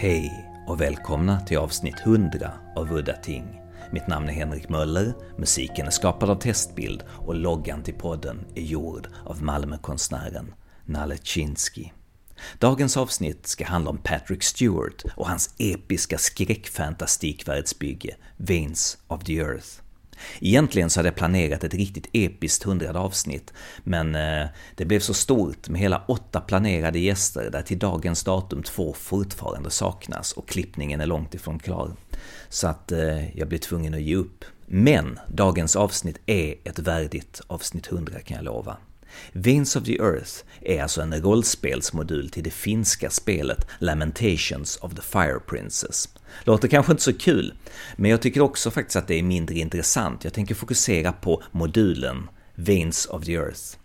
Hej och välkomna till avsnitt 100 av Udda Ting. Mitt namn är Henrik Möller, musiken är skapad av Testbild och loggan till podden är gjord av Malmökonstnären Nalle Chinsky. Dagens avsnitt ska handla om Patrick Stewart och hans episka skräckfantastikvärldsbygge Veins of the Earth. Egentligen så hade jag planerat ett riktigt episkt hundrade avsnitt, men eh, det blev så stort med hela åtta planerade gäster där till dagens datum två fortfarande saknas och klippningen är långt ifrån klar. Så att eh, jag blev tvungen att ge upp. Men dagens avsnitt är ett värdigt avsnitt 100 kan jag lova. Veins of the Earth är alltså en rollspelsmodul till det finska spelet Lamentations of the Fire Princess. Låter kanske inte så kul, men jag tycker också faktiskt att det är mindre intressant. Jag tänker fokusera på modulen Veins of the Earth.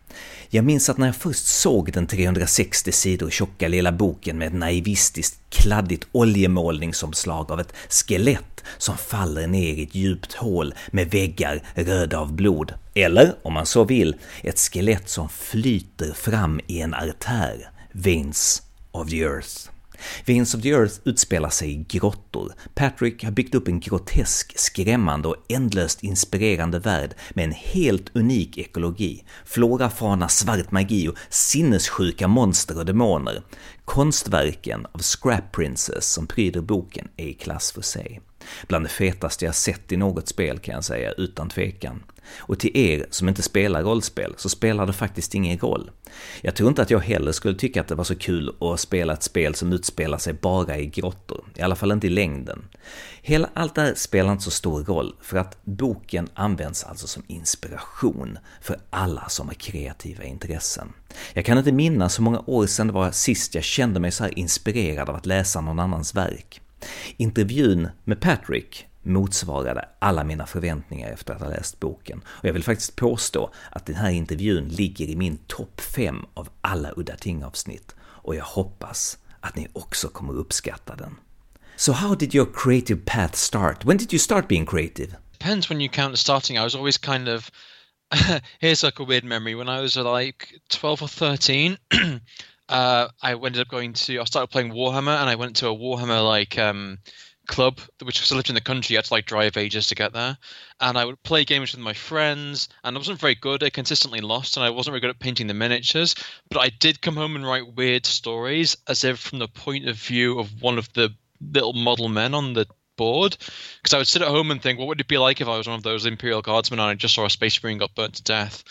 Jag minns att när jag först såg den 360 sidor tjocka lilla boken med ett naivistiskt kladdigt oljemålningsomslag av ett skelett som faller ner i ett djupt hål med väggar röda av blod. Eller, om man så vill, ett skelett som flyter fram i en artär, Veins of the Earth. Veins of the Earth utspelar sig i grottor. Patrick har byggt upp en grotesk, skrämmande och ändlöst inspirerande värld med en helt unik ekologi. Flora, fauna, svart magi och sinnessjuka monster och demoner. Konstverken av Scrap Princess som pryder boken är i klass för sig. Bland det fetaste jag sett i något spel kan jag säga, utan tvekan. Och till er som inte spelar rollspel så spelar det faktiskt ingen roll. Jag tror inte att jag heller skulle tycka att det var så kul att spela ett spel som utspelar sig bara i grottor, i alla fall inte i längden. Hela allt det här spelar inte så stor roll, för att boken används alltså som inspiration för alla som har kreativa intressen. Jag kan inte minnas hur många år sedan det var sist jag kände mig så här inspirerad av att läsa någon annans verk. Intervjun med Patrick motsvarade alla mina förväntningar efter att ha läst boken. Och jag vill faktiskt påstå att den här intervjun ligger i min topp 5 av alla Udda Ting-avsnitt och jag hoppas att ni också kommer uppskatta den. So how did your creative path start? When did you start being creative? Depends when you count starting. I was always kind of here's like a weird memory. When I was like 12 or 13, uh, I ended up going to I started playing Warhammer and I went to a Warhammer like um, club, which was lived in the country. I had to like drive ages to get there. And I would play games with my friends, and I wasn't very good. I consistently lost, and I wasn't very good at painting the miniatures. But I did come home and write weird stories, as if from the point of view of one of the little model men on the board. Because I would sit at home and think, what would it be like if I was one of those Imperial Guardsmen and I just saw a space marine got burnt to death?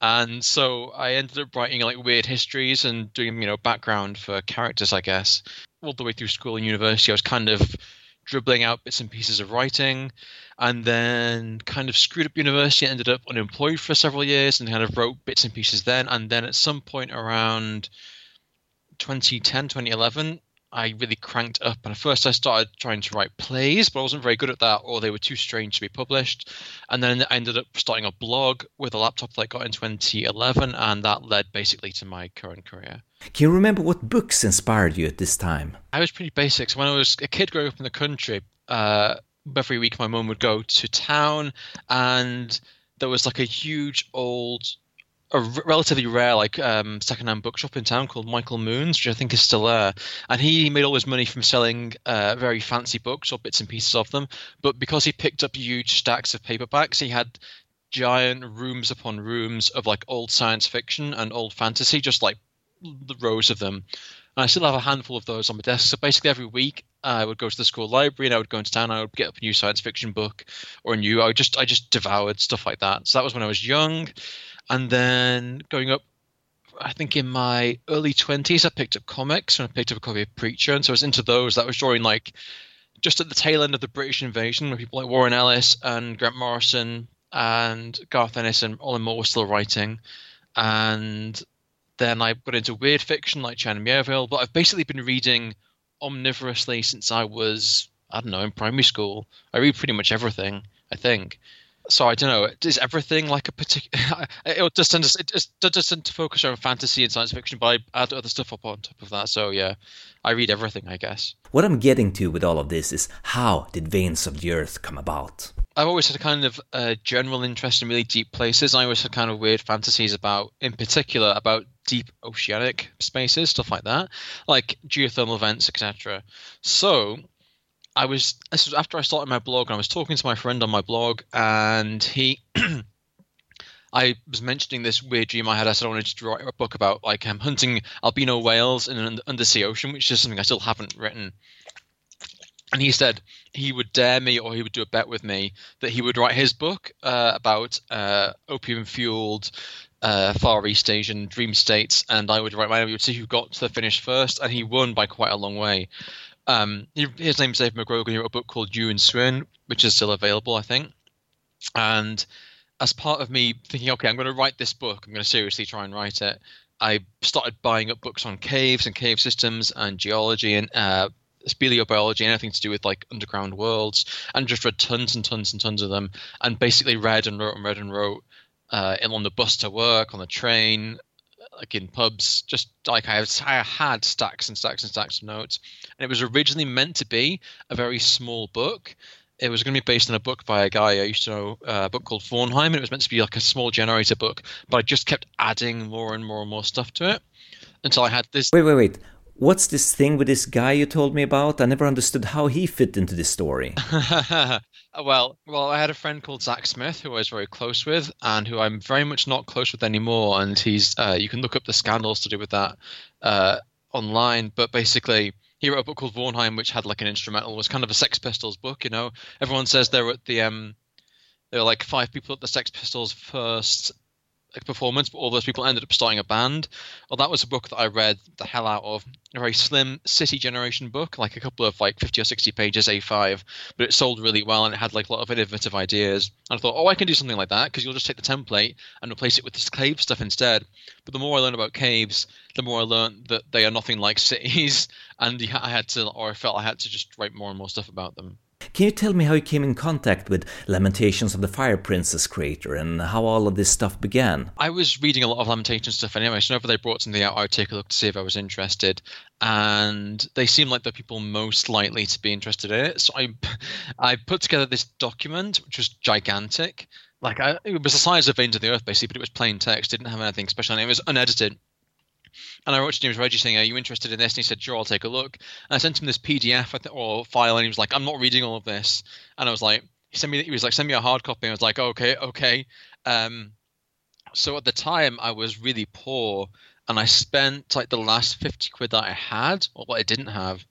And so I ended up writing like weird histories and doing, you know, background for characters, I guess. All the way through school and university, I was kind of dribbling out bits and pieces of writing, and then kind of screwed up university. Ended up unemployed for several years and kind of wrote bits and pieces then. And then at some point around 2010, 2011, I really cranked up. And at first, I started trying to write plays, but I wasn't very good at that, or they were too strange to be published. And then I ended up starting a blog with a laptop that I got in 2011, and that led basically to my current career. Can you remember what books inspired you at this time? I was pretty basic. So when I was a kid growing up in the country, uh, every week my mum would go to town, and there was like a huge old a relatively rare like um, secondhand bookshop in town called Michael Moon's, which I think is still there. And he made all his money from selling uh, very fancy books or bits and pieces of them. But because he picked up huge stacks of paperbacks, he had giant rooms upon rooms of like old science fiction and old fantasy, just like the rows of them. And I still have a handful of those on my desk. So basically, every week I would go to the school library and I would go into town. I would get up a new science fiction book or a new. I just I just devoured stuff like that. So that was when I was young, and then going up. I think in my early twenties, I picked up comics and I picked up a copy of Preacher, and so I was into those. That was during like just at the tail end of the British invasion, where people like Warren Ellis and Grant Morrison and Garth Ennis and Alan Moore were still writing, and then I got into weird fiction like China Miéville, but I've basically been reading omnivorously since I was, I don't know, in primary school. I read pretty much everything, I think. So I don't know. Is everything like a particular? It just tends to, it just, it just tend to focus on fantasy and science fiction, but I add other stuff up on top of that. So yeah, I read everything, I guess. What I'm getting to with all of this is how did Veins of the Earth come about? I've always had a kind of uh, general interest in really deep places. I always had kind of weird fantasies about, in particular, about deep oceanic spaces, stuff like that, like geothermal vents, etc. So I was this was after I started my blog, and I was talking to my friend on my blog, and he. I was mentioning this weird dream I had. I said I wanted to write a book about like um, hunting albino whales in an undersea ocean, which is something I still haven't written. And he said he would dare me, or he would do a bet with me that he would write his book uh, about uh, opium-fueled uh, Far East Asian dream states, and I would write mine. We would see who got to the finish first, and he won by quite a long way. Um, his name's Dave McGrogan. He wrote a book called Yoon-Suin, which is still available, I think. And as part of me thinking, okay, I'm going to write this book, I'm going to seriously try and write it. I started buying up books on caves and cave systems and geology and uh, speleobiology, anything to do with like underground worlds, and just read tons and tons and tons of them, and basically read and wrote and read and wrote uh, on the bus to work, on the train, like in pubs, just like I, was, I had stacks and stacks and stacks of notes. And it was originally meant to be a very small book. It was going to be based on a book by a guy I used to know, uh, a book called Vornheim, and it was meant to be like a small generator book. But I just kept adding more and more and more stuff to it until I had this. Wait, wait, wait. What's this thing with this guy you told me about? I never understood how he fit into this story. well, well, I had a friend called Zak Smith who I was very close with, and who I'm very much not close with anymore. And he's uh, you can look up the scandals to do with that uh, online. But basically, he wrote a book called Vornheim, which had like an instrumental. It was kind of a Sex Pistols book. You know, everyone says they're at the um, there were like five people at the Sex Pistols first performance, but all those people ended up starting a band. Well, that was a book that I read the hell out of. A very slim city generation book, like a couple of like 50 or 60 pages A5, but it sold really well and it had like a lot of innovative ideas. And I thought, oh, I can do something like that because you'll just take the template and replace it with this cave stuff instead. But the more I learned about caves, the more I learned that they are nothing like cities, and I had to, or I felt I had to just write more and more stuff about them. Can you tell me how you came in contact with Lamentations of the Fire Princess creator and how all of this stuff began? I was reading a lot of Lamentations stuff anyway, so whenever they brought something out, I would take a look to see if I was interested. And they seemed like the people most likely to be interested in it. So I, I put together this document, which was gigantic. Like I, it was the size of Veins of the Earth, basically, but it was plain text. Didn't have anything special, and it was unedited. And I wrote to James Raggi saying, "Are you interested in this?" And he said, "Sure, I'll take a look." And I sent him this PDF or file, and he was like, "I'm not reading all of this." And I was like, "He sent me." He was like, "Send me a hard copy." And I was like, "Okay, okay." Um, so at the time, I was really poor, and I spent like the last fifty quid that I had, or what I didn't have,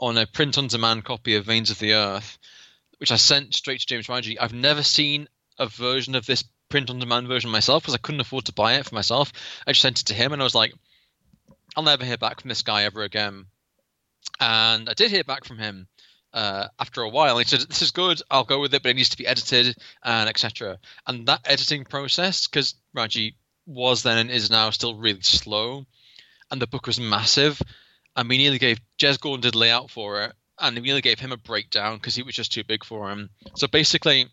on a print-on-demand copy of Veins of the Earth, which I sent straight to James Raggi. I've never seen a version of this print on demand version myself because I couldn't afford to buy it for myself. I just sent it to him and I was like, I'll never hear back from this guy ever again. And I did hear back from him uh, after a while. He said, "This is good. I'll go with it, but it needs to be edited and etc." And that editing process, because Raggi was then and is now still really slow, and the book was massive, and we nearly gave Jez Gordon did layout for it, and we nearly gave him a breakdown because he was just too big for him. So basically,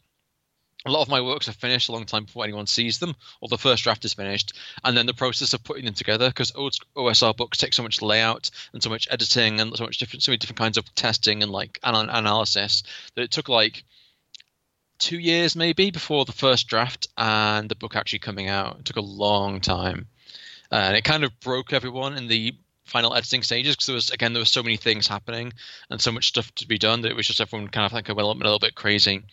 a lot of my works are finished a long time before anyone sees them, or the first draft is finished, and then the process of putting them together because OSR books take so much layout and so much editing and so much different, so many different kinds of testing and like anal- analysis that it took like two years maybe before the first draft and the book actually coming out. It took a long time, and it kind of broke everyone in the final editing stages because there was again there was so many things happening and so much stuff to be done that it was just everyone kind of like little, a little bit crazy.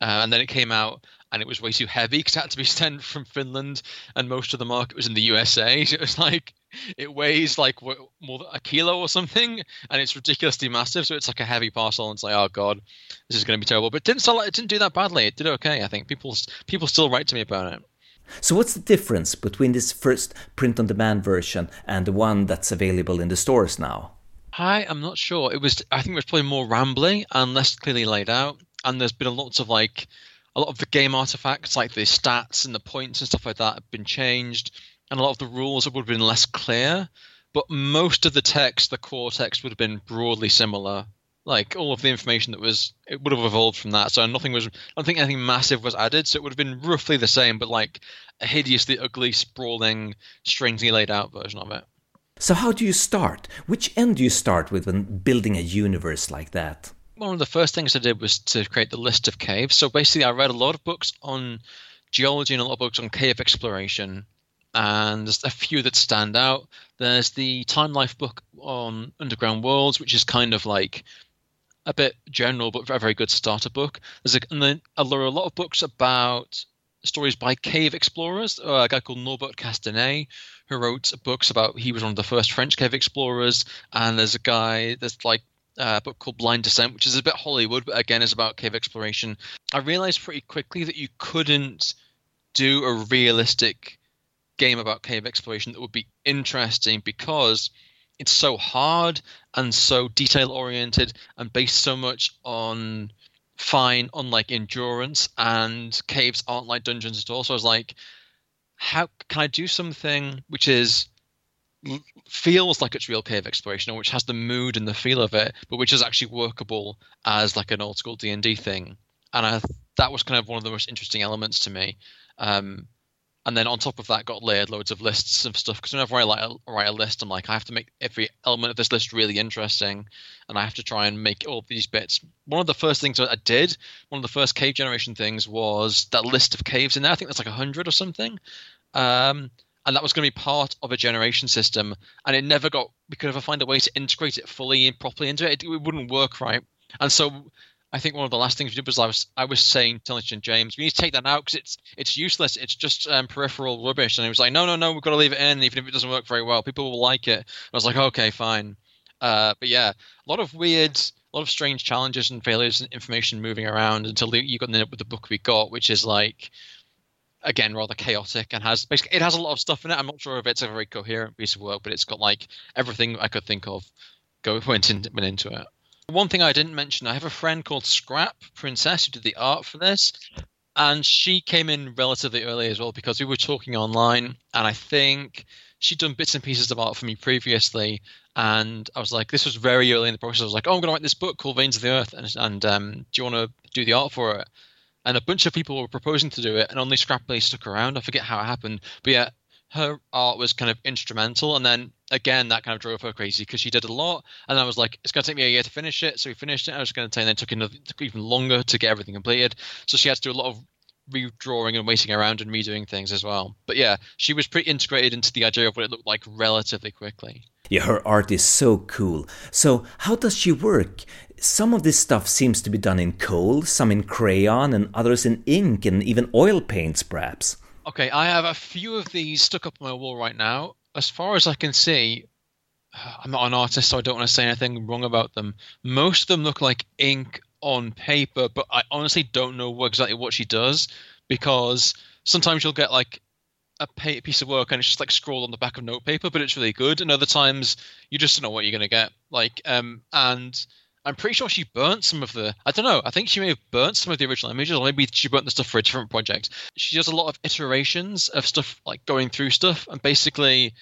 Uh, and then it came out and it was way too heavy because it had to be sent from Finland, and most of the market was in the USA. So it was like it weighs like more than a kilo or something, and it's ridiculously massive. So it's like a heavy parcel, and it's like, oh god, this is going to be terrible. But it didn't sell. It didn't do that badly. It did okay. I think people people still write to me about it. So what's the difference between this first print-on-demand version and the one that's available in the stores now? I am not sure. It was. I think it was probably more rambling and less clearly laid out and there's been a lot of like a lot of the game artifacts, like the stats and the points and stuff like that, have been changed, and a lot of the rules would have been less clear. But most of the text, the core text, would have been broadly similar. Like all of the information that was, it would have evolved from that. So nothing was, I don't think anything massive was added. So it would have been roughly the same, but like a hideously ugly, sprawling, strangely laid out version of it. So how do you start? Which end do you start with when building a universe like that? One of the first things I did was to create the list of caves. So basically, I read a lot of books on geology and a lot of books on cave exploration. and there's a few that stand out. There's the Time Life book on Underground Worlds, which is kind of like a bit general, but a very good starter book. There's a, and then there are a lot of books about stories by cave explorers. Uh, a guy called Norbert Casteret, who wrote books about. He was one of the first French cave explorers, and there's a guy. There's like a book called Blind Descent, which is a bit Hollywood, but again is about cave exploration. I realized pretty quickly that you couldn't do a realistic game about cave exploration that would be interesting because it's so hard and so detail oriented and based so much on fine unlike endurance and caves aren't like dungeons at all so i was like how can i do something which is feels like it's real cave exploration or which has the mood and the feel of it but which is actually workable as like an old school d&d thing and I, that was kind of one of the most interesting elements to me um, and then on top of that, got layered loads of lists of stuff. Because whenever I like, write a list, I'm like, I have to make every element of this list really interesting, and I have to try and make all these bits. One of the first things I did, one of the first cave generation things, was that list of caves in there. I think that's like a hundred or something, um, and that was going to be part of a generation system. And it never got. We could never find a way to integrate it fully and properly into it. It, it wouldn't work right. And so I think one of the last things we did was I was I was saying to and James, we need to take that out because it's it's useless. It's just um, peripheral rubbish. And he was like, no, no, no, we've got to leave it in, even if it doesn't work very well. People will like it. And I was like, okay, fine. Uh, but yeah, a lot of weird, a lot of strange challenges and failures and information moving around until you got ended up with the book we got, which is like again rather chaotic and has basically it has a lot of stuff in it. I'm not sure if it's a very coherent piece of work, but it's got like everything I could think of go went, in, went into it. One thing I didn't mention, I have a friend called Scrap Princess who did the art for this, and she came in relatively early as well because we were talking online, and I think she'd done bits and pieces of art for me previously, and I was like, this was very early in the process. I was like, oh, I'm going to write this book called Veins of the Earth, and, and um, do you want to do the art for it? And a bunch of people were proposing to do it, and only Scrap stuck around. I forget how it happened, but yeah, her art was kind of instrumental. And then again, that kind of drove her crazy because she did a lot. And I was like, it's going to take me a year to finish it. So we finished it. I was going to say, and then it took, another, took even longer to get everything completed. So she had to do a lot of redrawing and waiting around and redoing things as well. But yeah, she was pretty integrated into the idea of what it looked like relatively quickly. Yeah, her art is so cool. So, how does she work? Some of this stuff seems to be done in coal, some in crayon, and others in ink and even oil paints, perhaps. Okay, I have a few of these stuck up on my wall right now. As far as I can see, I'm not an artist, so I don't want to say anything wrong about them. Most of them look like ink on paper, but I honestly don't know exactly what she does because sometimes you'll get like a piece of work and it's just like scrolled on the back of notepaper, but it's really good. And other times you just don't know what you're going to get. Like, um, and I'm pretty sure she burnt some of the. I don't know. I think she may have burnt some of the original images, or maybe she burnt the stuff for a different project. She does a lot of iterations of stuff, like going through stuff, and basically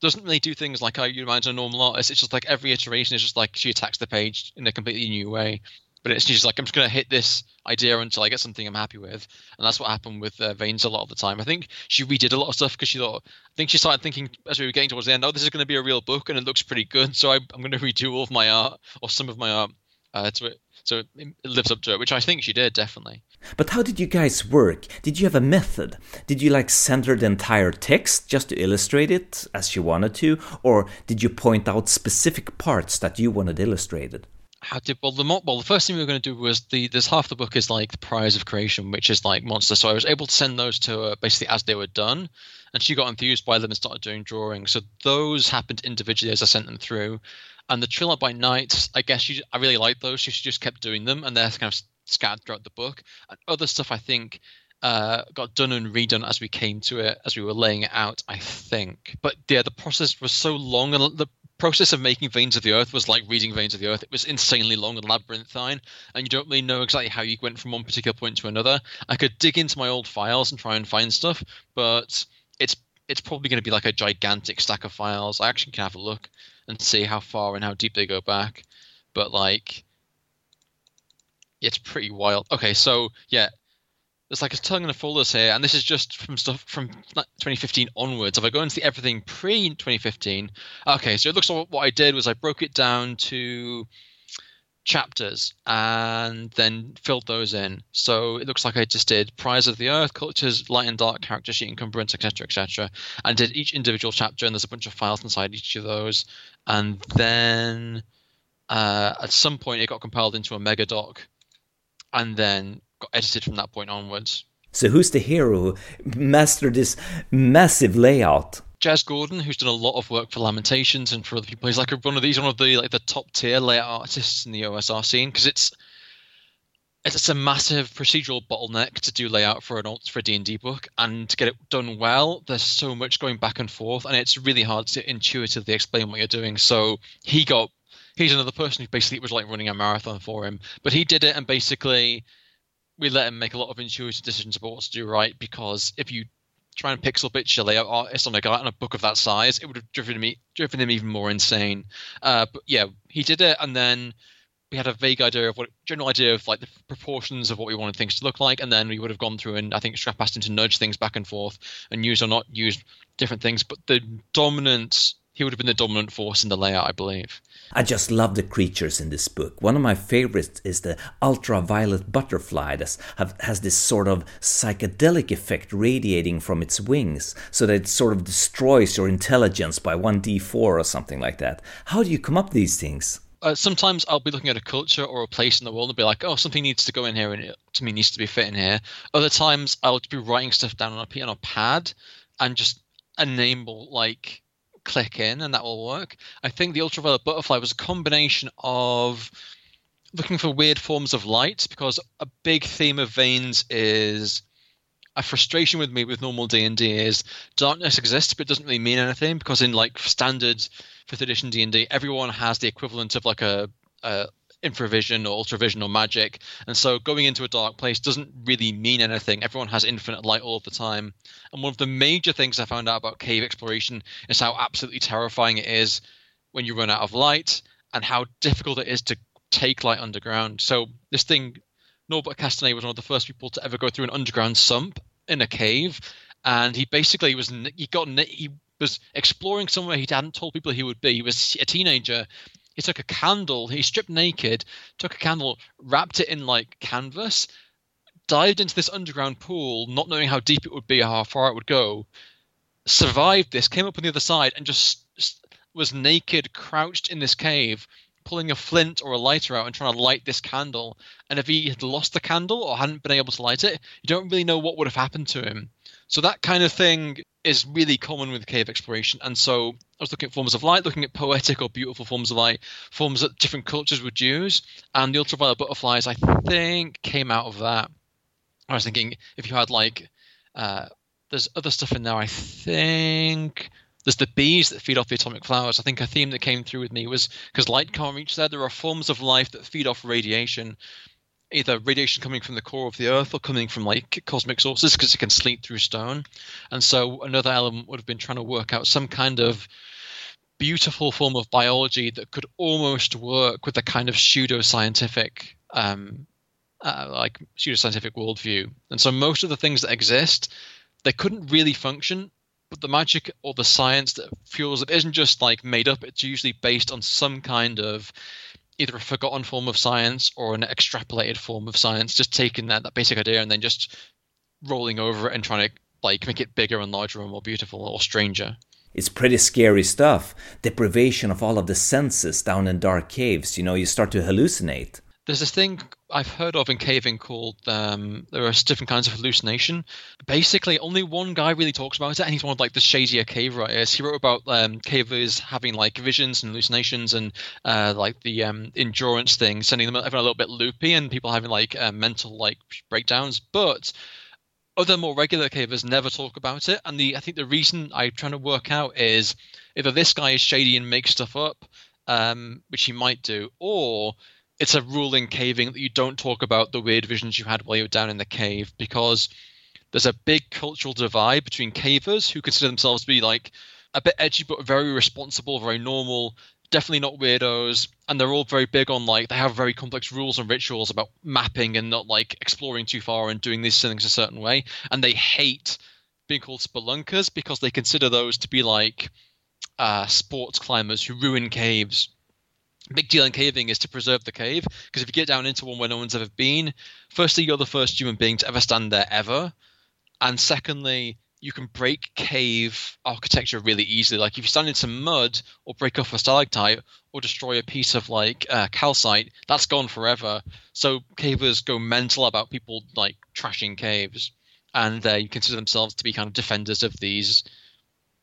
doesn't really do things like how you imagine a normal artist. It's just like every iteration is just like she attacks the page in a completely new way. But it's just like I'm just going to hit this idea until I get something I'm happy with, and that's what happened with uh, Veins a lot of the time. I think she redid a lot of stuff because she thought. I think she started thinking as we were getting towards the end, oh, this is going to be a real book, and it looks pretty good. So I, am going to redo all of my art or some of my art uh, to it, so it lives up to it, which I think she did definitely. But how did you guys work? Did you have a method? Did you like center the entire text just to illustrate it as you wanted to, or did you point out specific parts that you wanted illustrated? How did well the well the first thing we were going to do was the there's half the book is like the priors of creation which is like monsters so i was able to send those to her basically as they were done and she got enthused by them and started doing drawings. So those happened individually as i sent them through. And the Trilobite Knight i guess she i really liked those. She just kept doing them and they're kind of scattered throughout the book. And other stuff i think uh, got done and redone as we came to it as we were laying it out i think. But yeah the process was so long and the process of making Veins of the Earth was like reading Veins of the Earth. It was insanely long and labyrinthine, and you don't really know exactly how you went from one particular point to another. I could dig into my old files and try and find stuff, but it's it's probably going to be like a gigantic stack of files. I actually can have a look and see how far and how deep they go back, but like it's pretty wild. Okay, so yeah, there's like a ton of folders here, and this is just from stuff from 2015 onwards. If I go into everything pre 2015, okay, so it looks like what I did was I broke it down to chapters and then filled those in. So it looks like I just did Prize of the Earth, Cultures, Light and Dark, Character Sheet, Encumbrance, etc., etc., and did each individual chapter, and there's a bunch of files inside each of those. And then uh, at some point, it got compiled into a mega doc, and then got edited from that point onwards. So who's the hero who mastered this massive layout? Jez Gordon, who's done a lot of work for Lamentations and for other people, he's like one of these, one of the like the top tier layout artists in the OSR scene because it's it's a massive procedural bottleneck to do layout for an for a D&D book and to get it done well there's so much going back and forth and it's really hard to intuitively explain what you're doing so he got he's another person who basically was like running a marathon for him but he did it and basically we let him make a lot of intuitive decisions about what to do right because if you try and pixel a layout artist on a guy on a book of that size, it would have driven me driven him even more insane. Uh, but yeah, he did it, and then we had a vague idea of what general idea of like the proportions of what we wanted things to look like, and then we would have gone through and I think Scrap asked him to nudge things back and forth and use or not use different things. But the dominant he would have been the dominant force in the layout, I believe. I just love the creatures in this book. One of my favorites is the ultraviolet butterfly that has this sort of psychedelic effect radiating from its wings, so that it sort of destroys your intelligence by 1d4 or something like that. How do you come up with these things? Uh, sometimes I'll be looking at a culture or a place in the world and be like, oh, something needs to go in here and it to me needs to be fit in here. Other times I'll be writing stuff down on a, on a pad and just enable like click in and that will work. I think the ultraviolet butterfly was a combination of looking for weird forms of light because a big theme of Veins is a frustration with me with normal D&D is darkness exists but it doesn't really mean anything because in like standard fifth edition D&D everyone has the equivalent of like a, a infravision or ultravision or magic. And so going into a dark place doesn't really mean anything. Everyone has infinite light all of the time. And one of the major things I found out about cave exploration is how absolutely terrifying it is when you run out of light and how difficult it is to take light underground. So this thing, Norbert Casteret was one of the first people to ever go through an underground sump in a cave. And he basically was, he got, he was exploring somewhere he hadn't told people he would be. He was a teenager he took a candle, he stripped naked, took a candle, wrapped it in like canvas, dived into this underground pool, not knowing how deep it would be how far it would go, survived this, came up on the other side, and just was naked, crouched in this cave, pulling a flint or a lighter out and trying to light this candle. And if he had lost the candle or hadn't been able to light it, you don't really know what would have happened to him. So that kind of thing is really common with cave exploration. And so I was looking at forms of light, looking at poetic or beautiful forms of light, forms that different cultures would use. And the ultraviolet butterflies, I think, came out of that. I was thinking if you had like, uh, there's other stuff in there. I think there's the bees that feed off the atomic flowers. I think a theme that came through with me was because light can't reach there. There are forms of life that feed off radiation, either radiation coming from the core of the earth or coming from like cosmic sources because it can sleep through stone and so another element would have been trying to work out some kind of beautiful form of biology that could almost work with a kind of pseudo-scientific um, uh, like pseudo-scientific worldview and so most of the things that exist they couldn't really function but the magic or the science that fuels it isn't just like made up it's usually based on some kind of either a forgotten form of science or an extrapolated form of science, just taking that, that basic idea and then just rolling over it and trying to like make it bigger and larger and more beautiful or stranger. It's pretty scary stuff. Deprivation of all of the senses down in dark caves. You know, you start to hallucinate. There's this thing I've heard of in caving called um, there are different kinds of hallucination. Basically, only one guy really talks about it, and he's one of like the shadier cave writers. He wrote about um, cavers having like visions and hallucinations, and uh, like the um, endurance thing, sending them having a little bit loopy, and people having like uh, mental like breakdowns. But other more regular cavers never talk about it, and the I think the reason I'm trying to work out is either this guy is shady and makes stuff up, um, which he might do, or it's a rule in caving that you don't talk about the weird visions you had while you were down in the cave because there's a big cultural divide between cavers who consider themselves to be like a bit edgy but very responsible, very normal, definitely not weirdos, and they're all very big on like they have very complex rules and rituals about mapping and not like exploring too far and doing these things a certain way, and they hate being called spelunkers because they consider those to be like uh, sports climbers who ruin caves big deal in caving is to preserve the cave because if you get down into one where no one's ever been, firstly you're the first human being to ever stand there ever, and secondly you can break cave architecture really easily. Like if you stand in some mud or break off a stalactite or destroy a piece of like uh, calcite, that's gone forever. So cavers go mental about people like trashing caves, and they consider themselves to be kind of defenders of these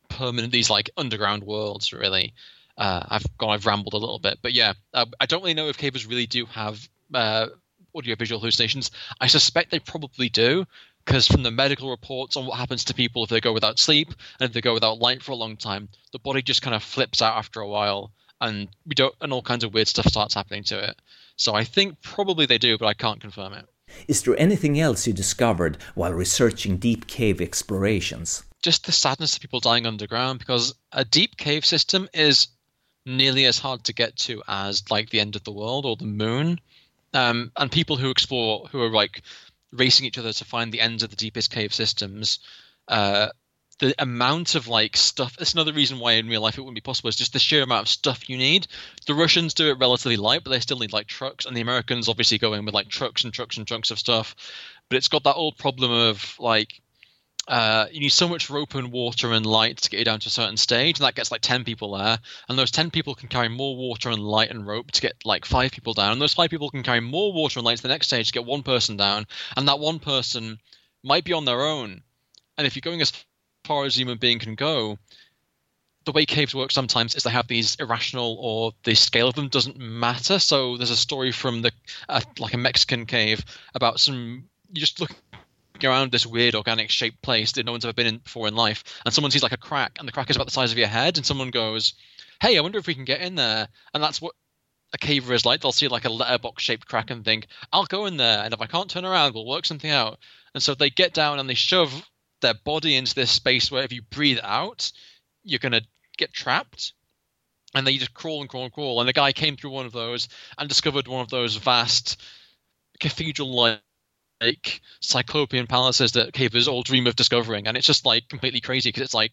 permanent, these like underground worlds. Really, uh, I've gone, I've rambled a little bit, but yeah, uh, I don't really know if cavers really do have uh, audiovisual hallucinations. I suspect they probably do because from the medical reports on what happens to people if they go without sleep and if they go without light for a long time, the body just kind of flips out after a while, and we don't, and all kinds of weird stuff starts happening to it. So I think probably they do, but I can't confirm it. Is there anything else you discovered while researching deep cave explorations? Just the sadness of people dying underground, because a deep cave system is nearly as hard to get to as like the end of the world or the moon. Um, and people who explore, who are like racing each other to find the ends of the deepest cave systems. Uh, the amount of like stuff. That's another reason why in real life it wouldn't be possible. Is just the sheer amount of stuff you need. The Russians do it relatively light, but they still need like trucks, and the Americans obviously go in with like trucks and trucks and trucks of stuff. But it's got that old problem of like uh, you need so much rope and water and light to get you down to a certain stage, and that gets like 10 people there. And those 10 people can carry more water and light and rope to get like five people down. And those five people can carry more water and light to the next stage to get one person down. And that one person might be on their own. And if you're going as far as a human being can go, the way caves work sometimes is they have these irrational or the scale of them doesn't matter. So there's a story from the uh, like a Mexican cave about some you just look around this weird organic shaped place that no one's ever been in before in life, and someone sees like a crack, and the crack is about the size of your head, and someone goes, "Hey, I wonder if we can get in there." And that's what a caver is like. They'll see like a letterbox shaped crack and think, "I'll go in there, and if I can't turn around, we'll work something out." And so they get down and they shove their body into this space where if you breathe out, you're gonna get trapped. And they just crawl and crawl and crawl. And the guy came through one of those and discovered one of those vast cathedral like like cyclopean palaces that cavers all dream of discovering, and it's just like completely crazy because it's like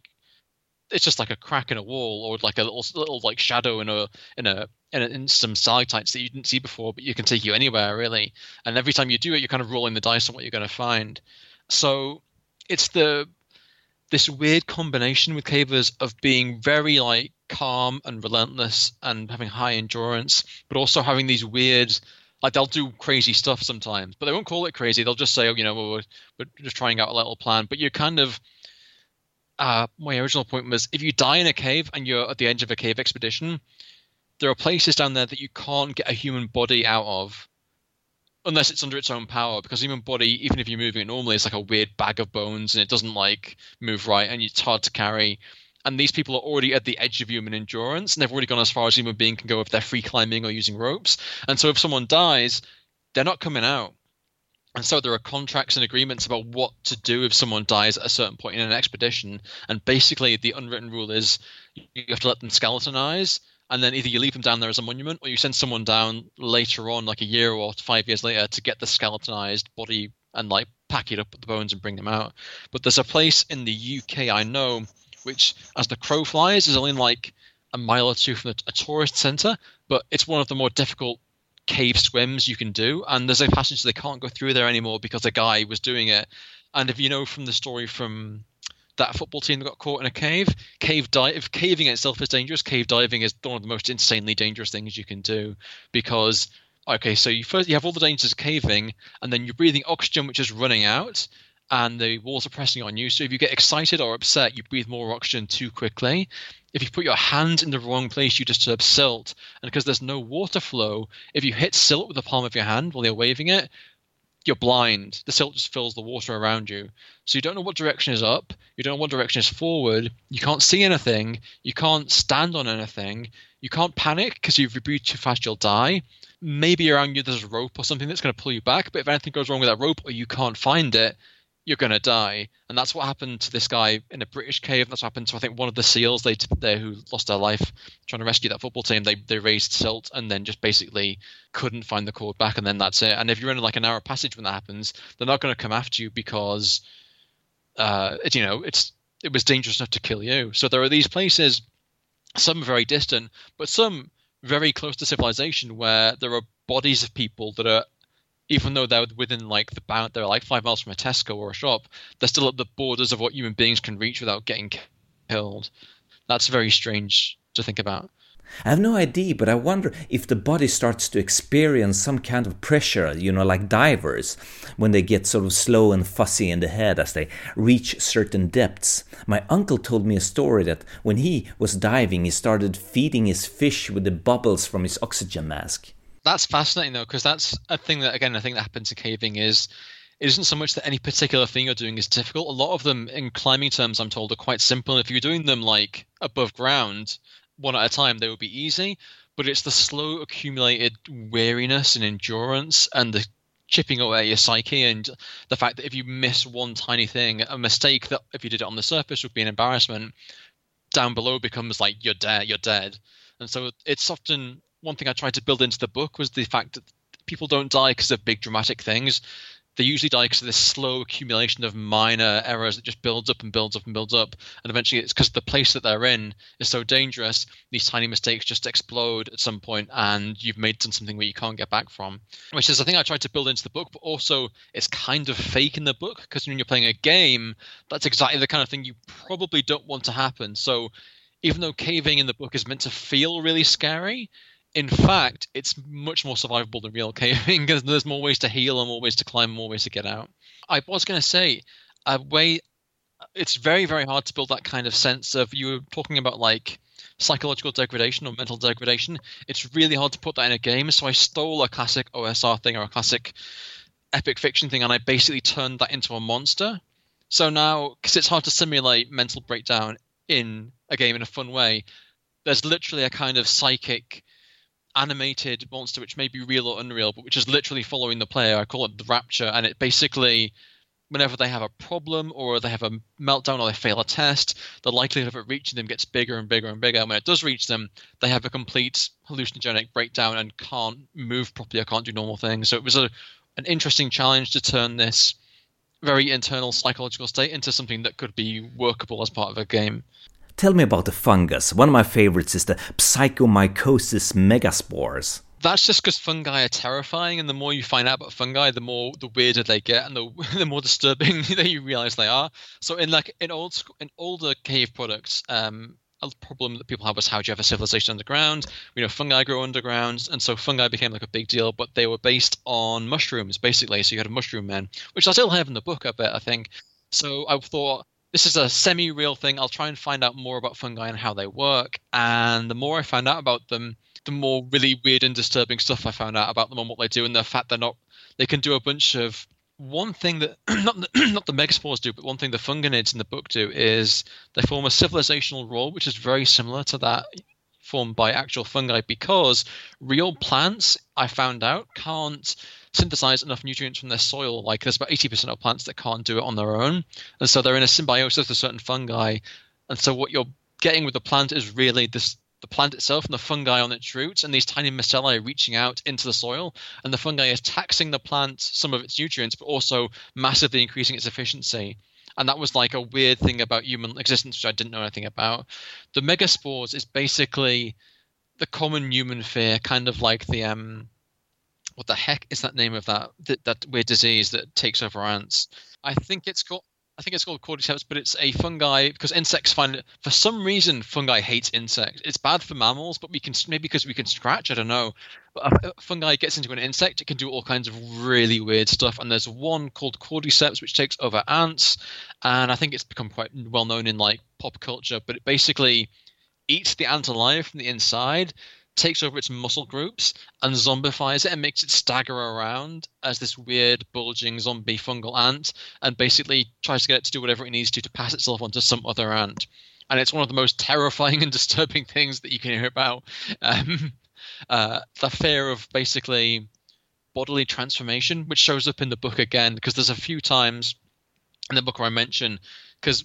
it's just like a crack in a wall or like a little little like shadow in a in a in, a, in some stalactites that you didn't see before, but you can take you anywhere really. And every time you do it, you're kind of rolling the dice on what you're going to find. So it's the this weird combination with cavers of being very like calm and relentless and having high endurance, but also having these weird like they'll do crazy stuff sometimes, but they won't call it crazy. They'll just say, oh, you know, we're, we're just trying out a little plan. But you're kind of uh, my original point was if you die in a cave and you're at the edge of a cave expedition, there are places down there that you can't get a human body out of unless it's under its own power because human body even if you're moving it normally it's like a weird bag of bones and it doesn't like move right and it's hard to carry and these people are already at the edge of human endurance, and they've already gone as far as human being can go if they're free climbing or using ropes. And so if someone dies, they're not coming out. And so there are contracts and agreements about what to do if someone dies at a certain point in an expedition. And basically, the unwritten rule is you have to let them skeletonize, and then either you leave them down there as a monument, or you send someone down later on, like a year or five years later, to get the skeletonized body and like pack it up with the bones and bring them out. But there's a place in the UK I know which, as the crow flies, is only like a mile or two from a tourist center, but it's one of the more difficult cave swims you can do. And there's a passage they can't go through there anymore because a guy was doing it. And if you know from the story from that football team that got caught in a cave, cave dive, caving itself is dangerous. Cave diving is one of the most insanely dangerous things you can do because okay, so you first you have all the dangers of caving, and then you're breathing oxygen which is running out, and the walls are pressing on you. So if you get excited or upset, you breathe more oxygen too quickly. If you put your hand in the wrong place, you disturb silt. And because there's no water flow, if you hit silt with the palm of your hand while you're waving it, you're blind. The silt just fills the water around you. So you don't know what direction is up. You don't know what direction is forward. You can't see anything. You can't stand on anything. You can't panic because if you breathe too fast, you'll die. Maybe around you there's a rope or something that's going to pull you back. But if anything goes wrong with that rope or you can't find it, you're going to die. And that's what happened to this guy in a British cave. That's happened to I think one of the seals they there who lost their life trying to rescue that football team. They they raised silt and then just basically couldn't find the cord back, and then that's it. And if you're in like a narrow passage when that happens, they're not going to come after you because, uh, it, you know, it's it was dangerous enough to kill you. So there are these places, some very distant, but some very close to civilization where there are bodies of people that are even though they're within like the bound they're like five miles from a tesco or a shop they're still at the borders of what human beings can reach without getting killed that's very strange to think about I have no idea, but I wonder if the body starts to experience some kind of pressure, you know, like divers, when they get sort of slow and fussy in the head as they reach certain depths. My uncle told me a story that when he was diving, he started feeding his fish with the bubbles from his oxygen mask. That's fascinating, though, because that's a thing that, again, I think that happens in caving is it isn't so much that any particular thing you're doing is difficult. A lot of them, in climbing terms, I'm told, are quite simple. If you're doing them like above ground, one at a time, they would be easy. But it's the slow accumulated weariness and endurance and the chipping away your psyche and the fact that if you miss one tiny thing, a mistake that if you did it on the surface would be an embarrassment, down below becomes like you're dead, you're dead. And so it's often one thing I tried to build into the book was the fact that people don't die because of big dramatic things they usually die because of this slow accumulation of minor errors that just builds up and builds up and builds up. And eventually, it's because the place that they're in is so dangerous, these tiny mistakes just explode at some point, and you've made done something where you can't get back from. Which is, I think, I tried to build into the book, but also it's kind of fake in the book because when you're playing a game, that's exactly the kind of thing you probably don't want to happen. So even though caving in the book is meant to feel really scary, in fact, it's much more survivable than real caving because there's more ways to heal and more ways to climb, more ways to get out. I was going to say, a way, it's very, very hard to build that kind of sense of you were talking about like psychological degradation or mental degradation. It's really hard to put that in a game. So I stole a classic OSR thing or a classic epic fiction thing and I basically turned that into a monster. So now, because it's hard to simulate mental breakdown in a game in a fun way, there's literally a kind of psychic animated monster which may be real or unreal, but which is literally following the player. I call it the Rapture, and it basically, whenever they have a problem or they have a meltdown or they fail a test, the likelihood of it reaching them gets bigger and bigger and bigger. And when it does reach them, they have a complete hallucinogenic breakdown and can't move properly or can't do normal things. So it was a an interesting challenge to turn this very internal psychological state into something that could be workable as part of a game. Tell me about the fungus. One of my favorites is the Psychomycosis megaspores. That's just because fungi are terrifying, and the more you find out about fungi, the more the weirder they get, and the the more disturbing that you realize they are. So in like in old in older cave products, um, a problem that people have was how do you have a civilization underground? You know, fungi grow underground, and so fungi became like a big deal. But they were based on mushrooms, basically. So you had a mushroom man, which I still have in the book a bit, I think. So I thought this is a semi-real thing. I'll try and find out more about fungi and how they work. And the more I find out about them, the more really weird and disturbing stuff I found out about them and what they do, and the fact they're not they can do a bunch of one thing that not the, not the megaspores do, but one thing the funginids in the book do is they form a civilizational role, which is very similar to that formed by actual fungi because real plants I found out can't synthesize enough nutrients from their soil. Like there's about 80% of plants that can't do it on their own. And so they're in a symbiosis with certain fungi. And so what you're getting with the plant is really this the plant itself and the fungi on its roots and these tiny micelli reaching out into the soil and the fungi is taxing the plant some of its nutrients but also massively increasing its efficiency and that was like a weird thing about human existence which i didn't know anything about the megaspores is basically the common human fear kind of like the um what the heck is that name of that that, that weird disease that takes over ants? I think it's called I think it's called cordyceps, but it's a fungi because insects find it for some reason fungi hates insects. It's bad for mammals, but we can maybe because we can scratch. I don't know. But a, fungi gets into an insect, it can do all kinds of really weird stuff. And there's one called cordyceps which takes over ants, and I think it's become quite well known in like pop culture. But it basically eats the ant alive from the inside takes over its muscle groups and zombifies it and makes it stagger around as this weird bulging zombie fungal ant and basically tries to get it to do whatever it needs to to pass itself onto some other ant. And it's one of the most terrifying and disturbing things that you can hear about. Um, uh, the fear of basically bodily transformation which shows up in the book again because there's a few times in the book where i mention because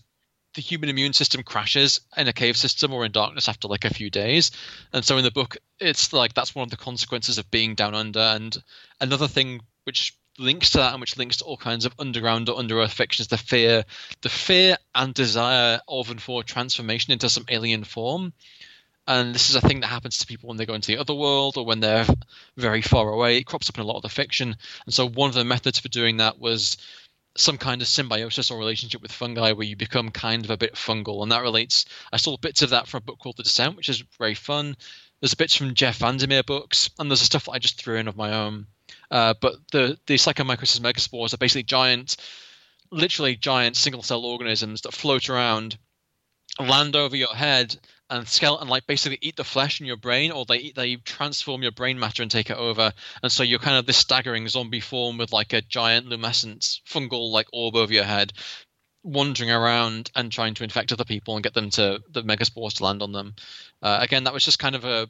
the human immune system crashes in a cave system or in darkness after like a few days. And so in the book, it's like that's one of the consequences of being down under. And another thing which links to that and which links to all kinds of underground or under earth fiction is the fear, the fear and desire of and for transformation into some alien form. And this is a thing that happens to people when they go into the other world or when they're very far away. It crops up in a lot of the fiction. And so one of the methods for doing that was some kind of symbiosis or relationship with fungi where you become kind of a bit fungal. And that relates, I saw bits of that from a book called The Descent, which is very fun. There's bits from Jeff Vandermeer books, and there's stuff that I just threw in of my own. Uh, but the the Psychomycosis megaspores are basically giant, literally giant single cell organisms that float around, land over your head, and skeleton like basically eat the flesh in your brain, or they they transform your brain matter and take it over, and so you're kind of this staggering zombie form with like a giant luminescent fungal like orb over your head, wandering around and trying to infect other people and get them to the megaspores to land on them. Uh, again, that was just kind of a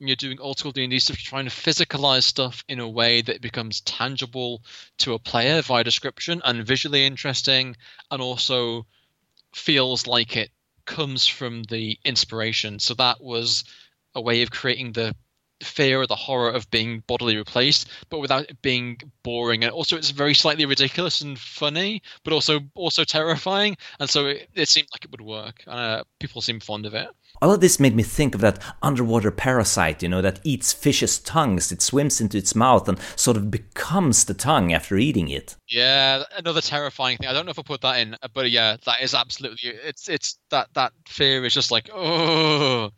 you're doing old school D&D stuff, you're trying to physicalize stuff in a way that becomes tangible to a player via description and visually interesting, and also feels like it comes from the inspiration. So that was a way of creating the fear or the horror of being bodily replaced, but without it being boring. And also, it's very slightly ridiculous and funny, but also also terrifying. And so it, it seemed like it would work. Uh, people seem fond of it. All of this made me think of that underwater parasite, you know, that eats fish's tongues. It swims into its mouth and sort of becomes the tongue after eating it. Yeah, another terrifying thing. I don't know if I put that in, but yeah, that is absolutely. It's it's that that fear is just like oh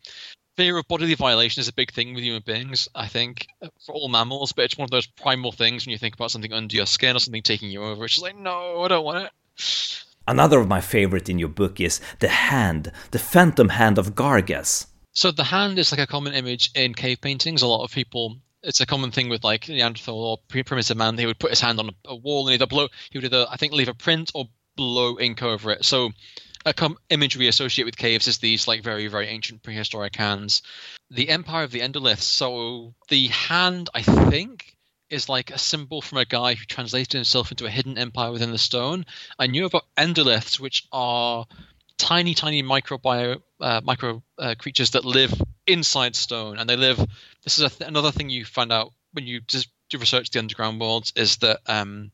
fear of bodily violation is a big thing with human beings, I think, for all mammals, but it's one of those primal things when you think about something under your skin or something taking you over. It's just like, no, I don't want it. Another of my favorite in your book is the hand, the phantom hand of Gargas. So the hand is like a common image in cave paintings. A lot of people it's a common thing with like Neanderthal or primitive man. He would put his hand on a, wall and either blow. He would either I think leave a print or blow ink over it. So com- image we associate with caves is these like very very ancient prehistoric hands. The Empire of the Endoliths. So the hand, I think, is like a symbol from a guy who translated himself into a hidden empire within the stone. I knew about Endoliths, which are tiny, tiny microbio, uh, micro uh, creatures that live inside stone, and they live. This is th- another thing you find out when you just do research the underground worlds is that um,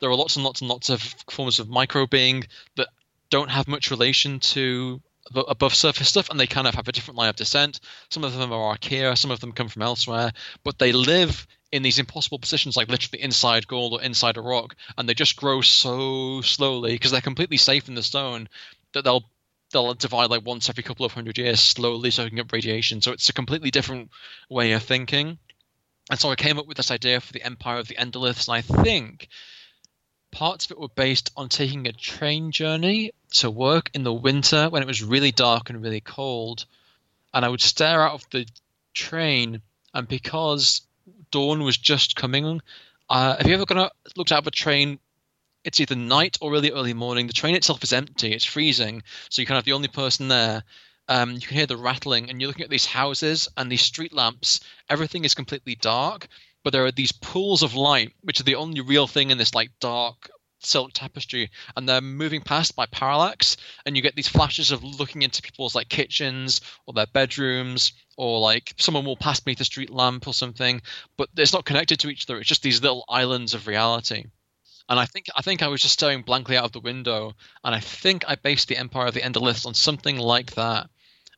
there are lots and lots and lots of forms of micro being that don't have much relation to above surface stuff, and they kind of have a different line of descent. Some of them are archaea, some of them come from elsewhere, but they live in these impossible positions, like literally inside gold or inside a rock, and they just grow so slowly because they're completely safe in the stone that they'll they'll divide like once every couple of hundred years, slowly soaking up radiation. So it's a completely different way of thinking. And so I came up with this idea for the Empire of the Endoliths, and I think parts of it were based on taking a train journey to work in the winter when it was really dark and really cold. And I would stare out of the train, and because dawn was just coming, uh, have you ever out, looked out of a train? It's either night or really early morning. The train itself is empty; it's freezing, so you're kind of the only person there. Um, you can hear the rattling, and you're looking at these houses and these street lamps. Everything is completely dark, but there are these pools of light, which are the only real thing in this like dark silk tapestry, and they're moving past by parallax, and you get these flashes of looking into people's like kitchens or their bedrooms, or like someone will pass beneath a street lamp or something, but it's not connected to each other. It's just these little islands of reality. And I think I think I was just staring blankly out of the window, and I think I based the Empire of the Endoliths on something like that.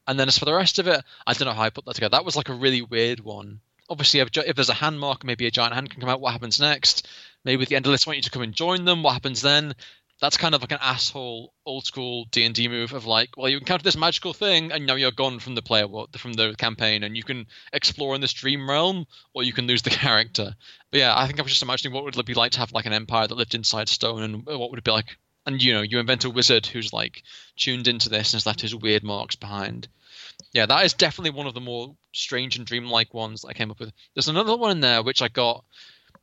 And then as for the rest of it, I don't know how I put that together. That was like a really weird one obviously if, if, there's a hand mark, maybe a giant hand can come out. What happens next? Maybe with the Endoliths want you to come and join them. What happens then? That's kind of like an asshole old school D and D move of like, well, you encounter this magical thing, and now you're gone from the player from the campaign, and you can explore in this dream realm, or you can lose the character. But yeah, I think I was just imagining what would it be like to have like an empire that lived inside stone, and what would it be like? And you know, you invent a wizard who's like tuned into this and has left his weird marks behind. Yeah, that is definitely one of the more strange and dreamlike ones I came up with. There's another one in there which I got.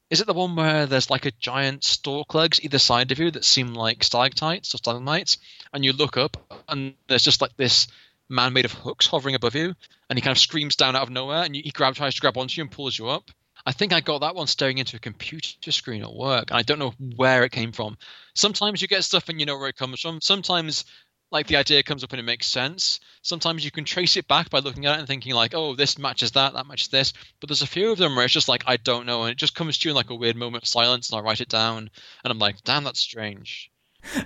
Is it the one where there's like a giant stalk legs either side of you that seem like stalactites or stalagmites, and you look up and there's just like this man made of hooks hovering above you, and he kind of screams down out of nowhere, and he grabs, tries to grab onto you and pulls you up. I think I got that one staring into a computer screen at work, and I don't know where it came from. Sometimes you get stuff and you know where it comes from. Sometimes like the idea comes up and it makes sense. Sometimes you can trace it back by looking at it and thinking like, oh, this matches that, that matches this. But there's a few of them where it's just like I don't know, and it just comes to you in like a weird moment of silence, and I write it down, and I'm like, damn, that's strange.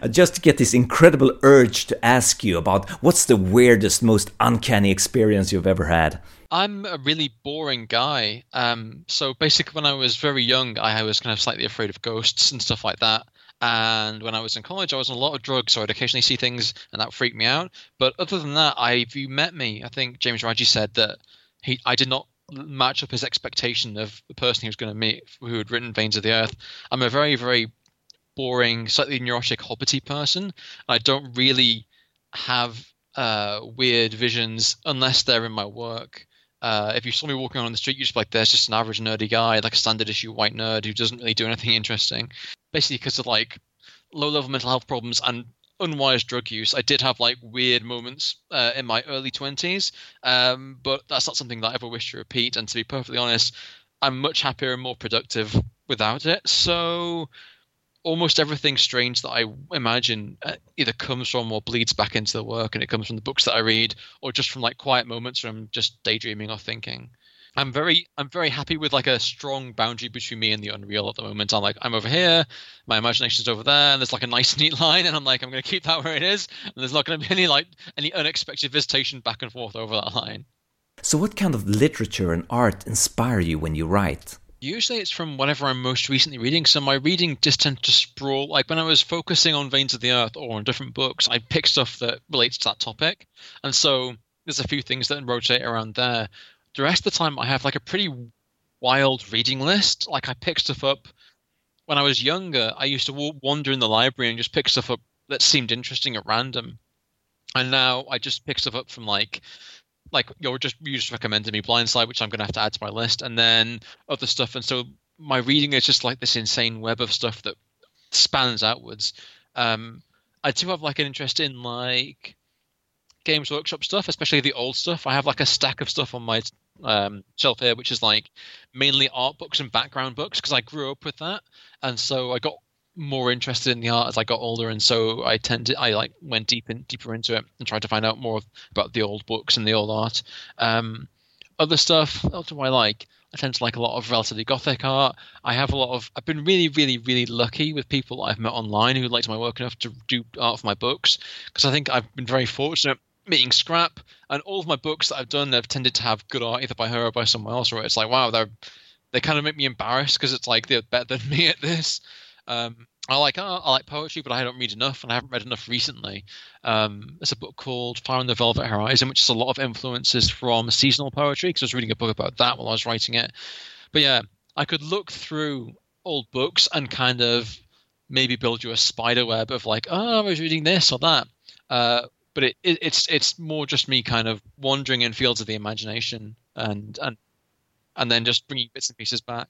I just to get this incredible urge to ask you about what's the weirdest, most uncanny experience you've ever had. I'm a really boring guy. Um, so basically, when I was very young, I was kind of slightly afraid of ghosts and stuff like that. And when I was in college, I was on a lot of drugs, so I'd occasionally see things, and that freaked me out. But other than that, I, if you met me, I think James Raggi said that he, I did not match up his expectation of the person he was going to meet who had written Veins of the Earth. I'm a very, very boring, slightly neurotic, hobbity person. I don't really have uh, weird visions unless they're in my work. Uh, if you saw me walking on the street, you'd just be like, there's just an average nerdy guy, like a standard issue white nerd who doesn't really do anything interesting. Basically, because of like low level mental health problems and unwise drug use, I did have like weird moments uh, in my early 20s, um, but that's not something that I ever wish to repeat. And to be perfectly honest, I'm much happier and more productive without it. So almost everything strange that I imagine uh, either comes from or bleeds back into the work, and it comes from the books that I read, or just from like quiet moments from just daydreaming or thinking. I'm very I'm very happy with like a strong boundary between me and the unreal at the moment. I'm like I'm over here, my imagination's over there, and there's like a nice neat line, and I'm like I'm going to keep that where it is, and there's not going to be any like any unexpected visitation back and forth over that line. So, what kind of literature and art inspire you when you write? Usually it's from whatever I'm most recently reading. So my reading just tends to sprawl. Like when I was focusing on Veins of the Earth or on different books, I pick stuff that relates to that topic. And so there's a few things that rotate around there. The rest of the time, I have like a pretty wild reading list. Like I pick stuff up. When I was younger, I used to wander in the library and just pick stuff up that seemed interesting at random. And now I just pick stuff up from like like you're just you just recommended me Blindsight, which I'm going to have to add to my list, and then other stuff. And so my reading is just like this insane web of stuff that spans outwards. Um, I do have like an interest in like Games Workshop stuff, especially the old stuff. I have like a stack of stuff on my um, shelf here, which is like mainly art books and background books because I grew up with that, and so I got more interested in the art as I got older, and so I tended I like went deep in, deeper into it and tried to find out more about the old books and the old art. Um, other stuff, what do I like? I tend to like a lot of relatively gothic art. I have a lot of. I've been really, really, really lucky with people I've met online who liked my work enough to do art for my books because I think I've been very fortunate meeting Scrap and all of my books that I've done. They've tended to have good art either by her or by someone else. Where it's like, wow, they're they kind of make me embarrassed because it's like they're better than me at this. Um, I like I like poetry, but I don't read enough, and I haven't read enough recently. Um, there's a book called Fire on the Velvet Horizon, which is a lot of influences from seasonal poetry. Because I was reading a book about that while I was writing it. But yeah, I could look through old books and kind of maybe build you a spider web of like, oh, I was reading this or that. Uh, but it, it, it's it's more just me kind of wandering in fields of the imagination and and and then just bringing bits and pieces back.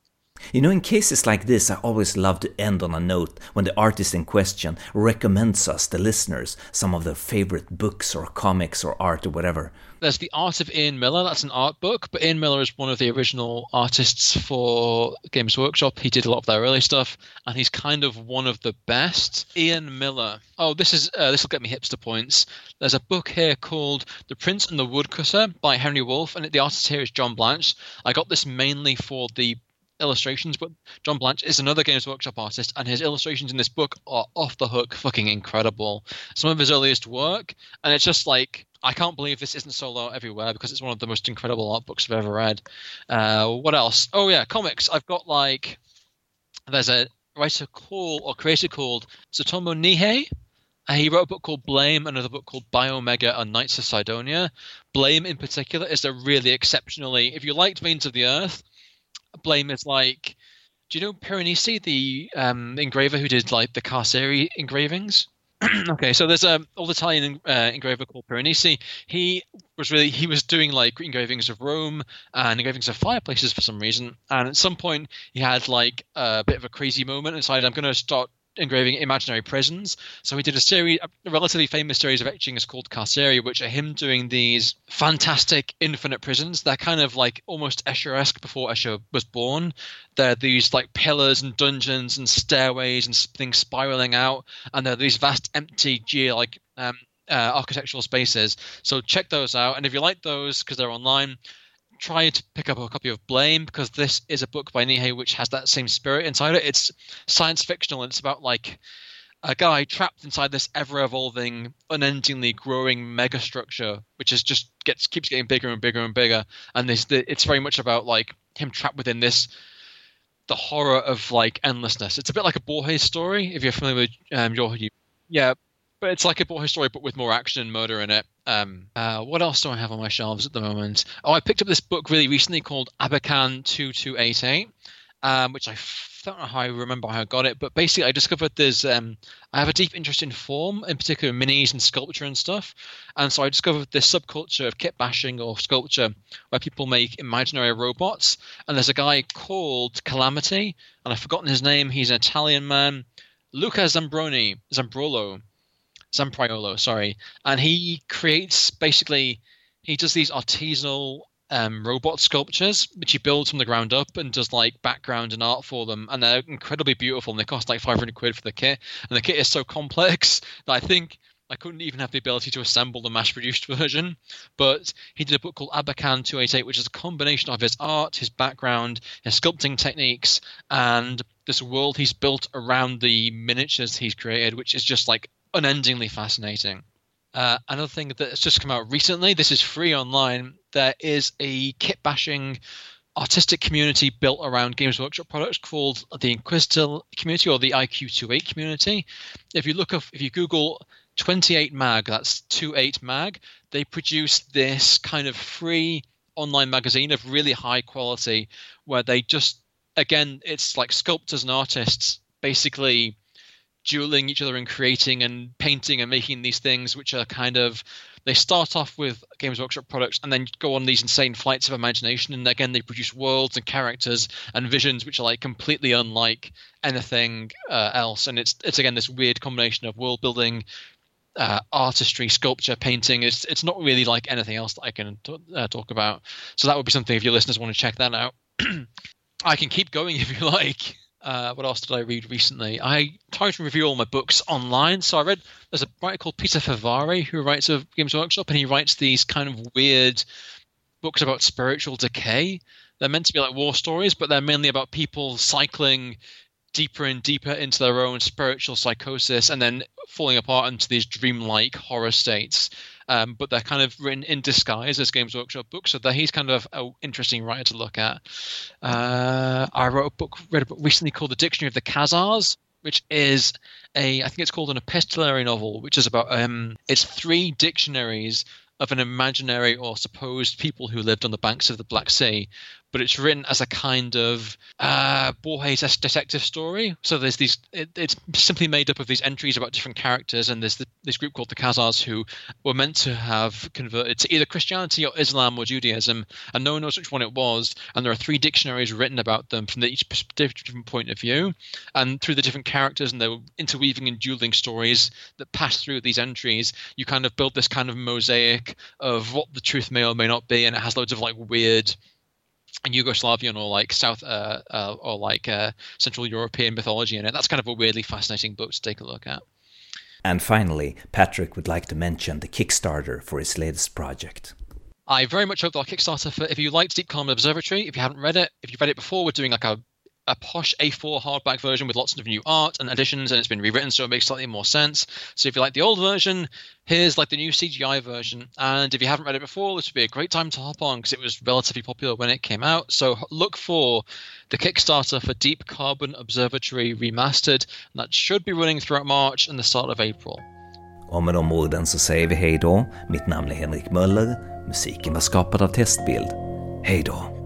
You know, in cases like this, I always love to end on a note when the artist in question recommends us, the listeners, some of their favorite books or comics or art or whatever. There's The Art of Ian Miller, that's an art book, but Ian Miller is one of the original artists for Games Workshop. He did a lot of their early stuff, and he's kind of one of the best. Ian Miller. Oh, this is uh, this will get me hipster points. There's a book here called The Prince and the Woodcutter by Henry Wolf, and the artist here is John Blanche. I got this mainly for the illustrations, but John Blanche is another Games Workshop artist, and his illustrations in this book are off the hook, fucking incredible. Some of his earliest work, and it's just like I can't believe this isn't solo everywhere because it's one of the most incredible art books I've ever read. Uh, what else? Oh yeah, comics. I've got like there's a writer called or creator called Tsutomu Nihei. Uh, he wrote a book called Blame, another book called Biomega and Knights of Sidonia. Blame, in particular, is a really exceptionally. If you liked Veins of the Earth, blame is like do you know Piranesi, the um, engraver who did like the Carceri engravings? okay, so there's a um, old Italian uh, engraver called Piranesi. He was really he was doing like engravings of Rome and engravings of fireplaces for some reason. And at some point, he had like a bit of a crazy moment and decided I'm going to start engraving imaginary prisons. So he did a series, a relatively famous series of etchings called Carceri, which are him doing these fantastic infinite prisons. They're kind of like almost Escher-esque before Escher was born. They're these like pillars and dungeons and stairways and things spiraling out, and they're these vast empty geo like um, uh, architectural spaces. So check those out, and if you like those because they're online, try to pick up a copy of Blame because this is a book by Nihei which has that same spirit inside it. It's science fictional and it's about like a guy trapped inside this ever-evolving, unendingly growing megastructure, which is just gets keeps getting bigger and bigger and bigger. And this, it's very much about like him trapped within this, the horror of like endlessness. It's a bit like a Borges story, if you're familiar with um, your, yeah, but it's like a boy story, but with more action and murder in it. Um, uh, what else do I have on my shelves at the moment? Oh, I picked up this book really recently called Abakan two two eight eight, um, which I don't know how I remember how I got it, but basically I discovered there's um, I have a deep interest in form, in particular minis and sculpture and stuff, and so I discovered this subculture of kit bashing or sculpture where people make imaginary robots, and there's a guy called Calamity, and I've forgotten his name. He's an Italian man, Luca Zambroni, Zambrolo, Zampriolo, sorry, and he creates basically he does these artisanal um, robot sculptures, which he builds from the ground up and does like background and art for them, and they're incredibly beautiful. And they cost like 500 quid for the kit, and the kit is so complex that I think I couldn't even have the ability to assemble the mass-produced version. But he did a book called Abakan 288, which is a combination of his art, his background, his sculpting techniques, and this world he's built around the miniatures he's created, which is just like unendingly fascinating. Uh, another thing that has just come out recently, this is free online. There is a kit bashing artistic community built around Games Workshop products called the Inquisitor community or the IQ28 community. If you look up, if you Google 28 Mag, that's 28 Mag, they produce this kind of free online magazine of really high quality where they just, again, it's like sculptors and artists basically dueling each other and creating and painting and making these things which are kind of they start off with games workshop products and then go on these insane flights of imagination and again they produce worlds and characters and visions which are like completely unlike anything uh, else and it's it's again this weird combination of world building uh, artistry, sculpture, painting. It's it's not really like anything else that I can t- uh, talk about. So that would be something if your listeners want to check that out. I can keep going if you like. Uh, what else did I read recently? I try to review all my books online. So I read there's a writer called Peter Fehervari who writes of Games Workshop, and he writes these kind of weird books about spiritual decay. They're meant to be like war stories, but they're mainly about people cycling deeper and deeper into their own spiritual psychosis and then falling apart into these dreamlike horror states. Um, but they're kind of written in disguise as Games Workshop books, so that he's kind of an interesting writer to look at. Uh, I wrote a book, read a book recently called The Dictionary of the Khazars, which is a, I think it's called an epistolary novel, which is about, um, it's three dictionaries of an imaginary or supposed people who lived on the banks of the Black Sea, but it's written as a kind of uh, Borges detective story. So there's these, it, it's simply made up of these entries about different characters, and there's the, this group called the Khazars who were meant to have converted to either Christianity or Islam or Judaism, and no one knows which one it was. And there are three dictionaries written about them from each different point of view, and through the different characters and the interweaving and dueling stories that pass through these entries, you kind of build this kind of mosaic of what the truth may or may not be, and it has loads of like weird Yugoslavian or like South uh, uh, or like uh, Central European mythology in it. That's kind of a weirdly fascinating book to take a look at. And finally, Patrick would like to mention the Kickstarter for his latest project. I very much hope that our Kickstarter for if you liked Deep Carbon Observatory, if you haven't read it, if you've read it before, we're doing like a a posh A4 hardback version with lots of new art and additions, and it's been rewritten so it makes slightly more sense. So if you like the old version, here's like the new CGI version. And if you haven't read it before, this would be a great time to hop on because it was relatively popular when it came out. So look for the Kickstarter for Deep Carbon Observatory Remastered. And that should be running throughout March and the start of April. Och med de orden så säger vi hej då. Mitt namn är Henrik Möller. Musiken var skapad av Testbild. Hej då!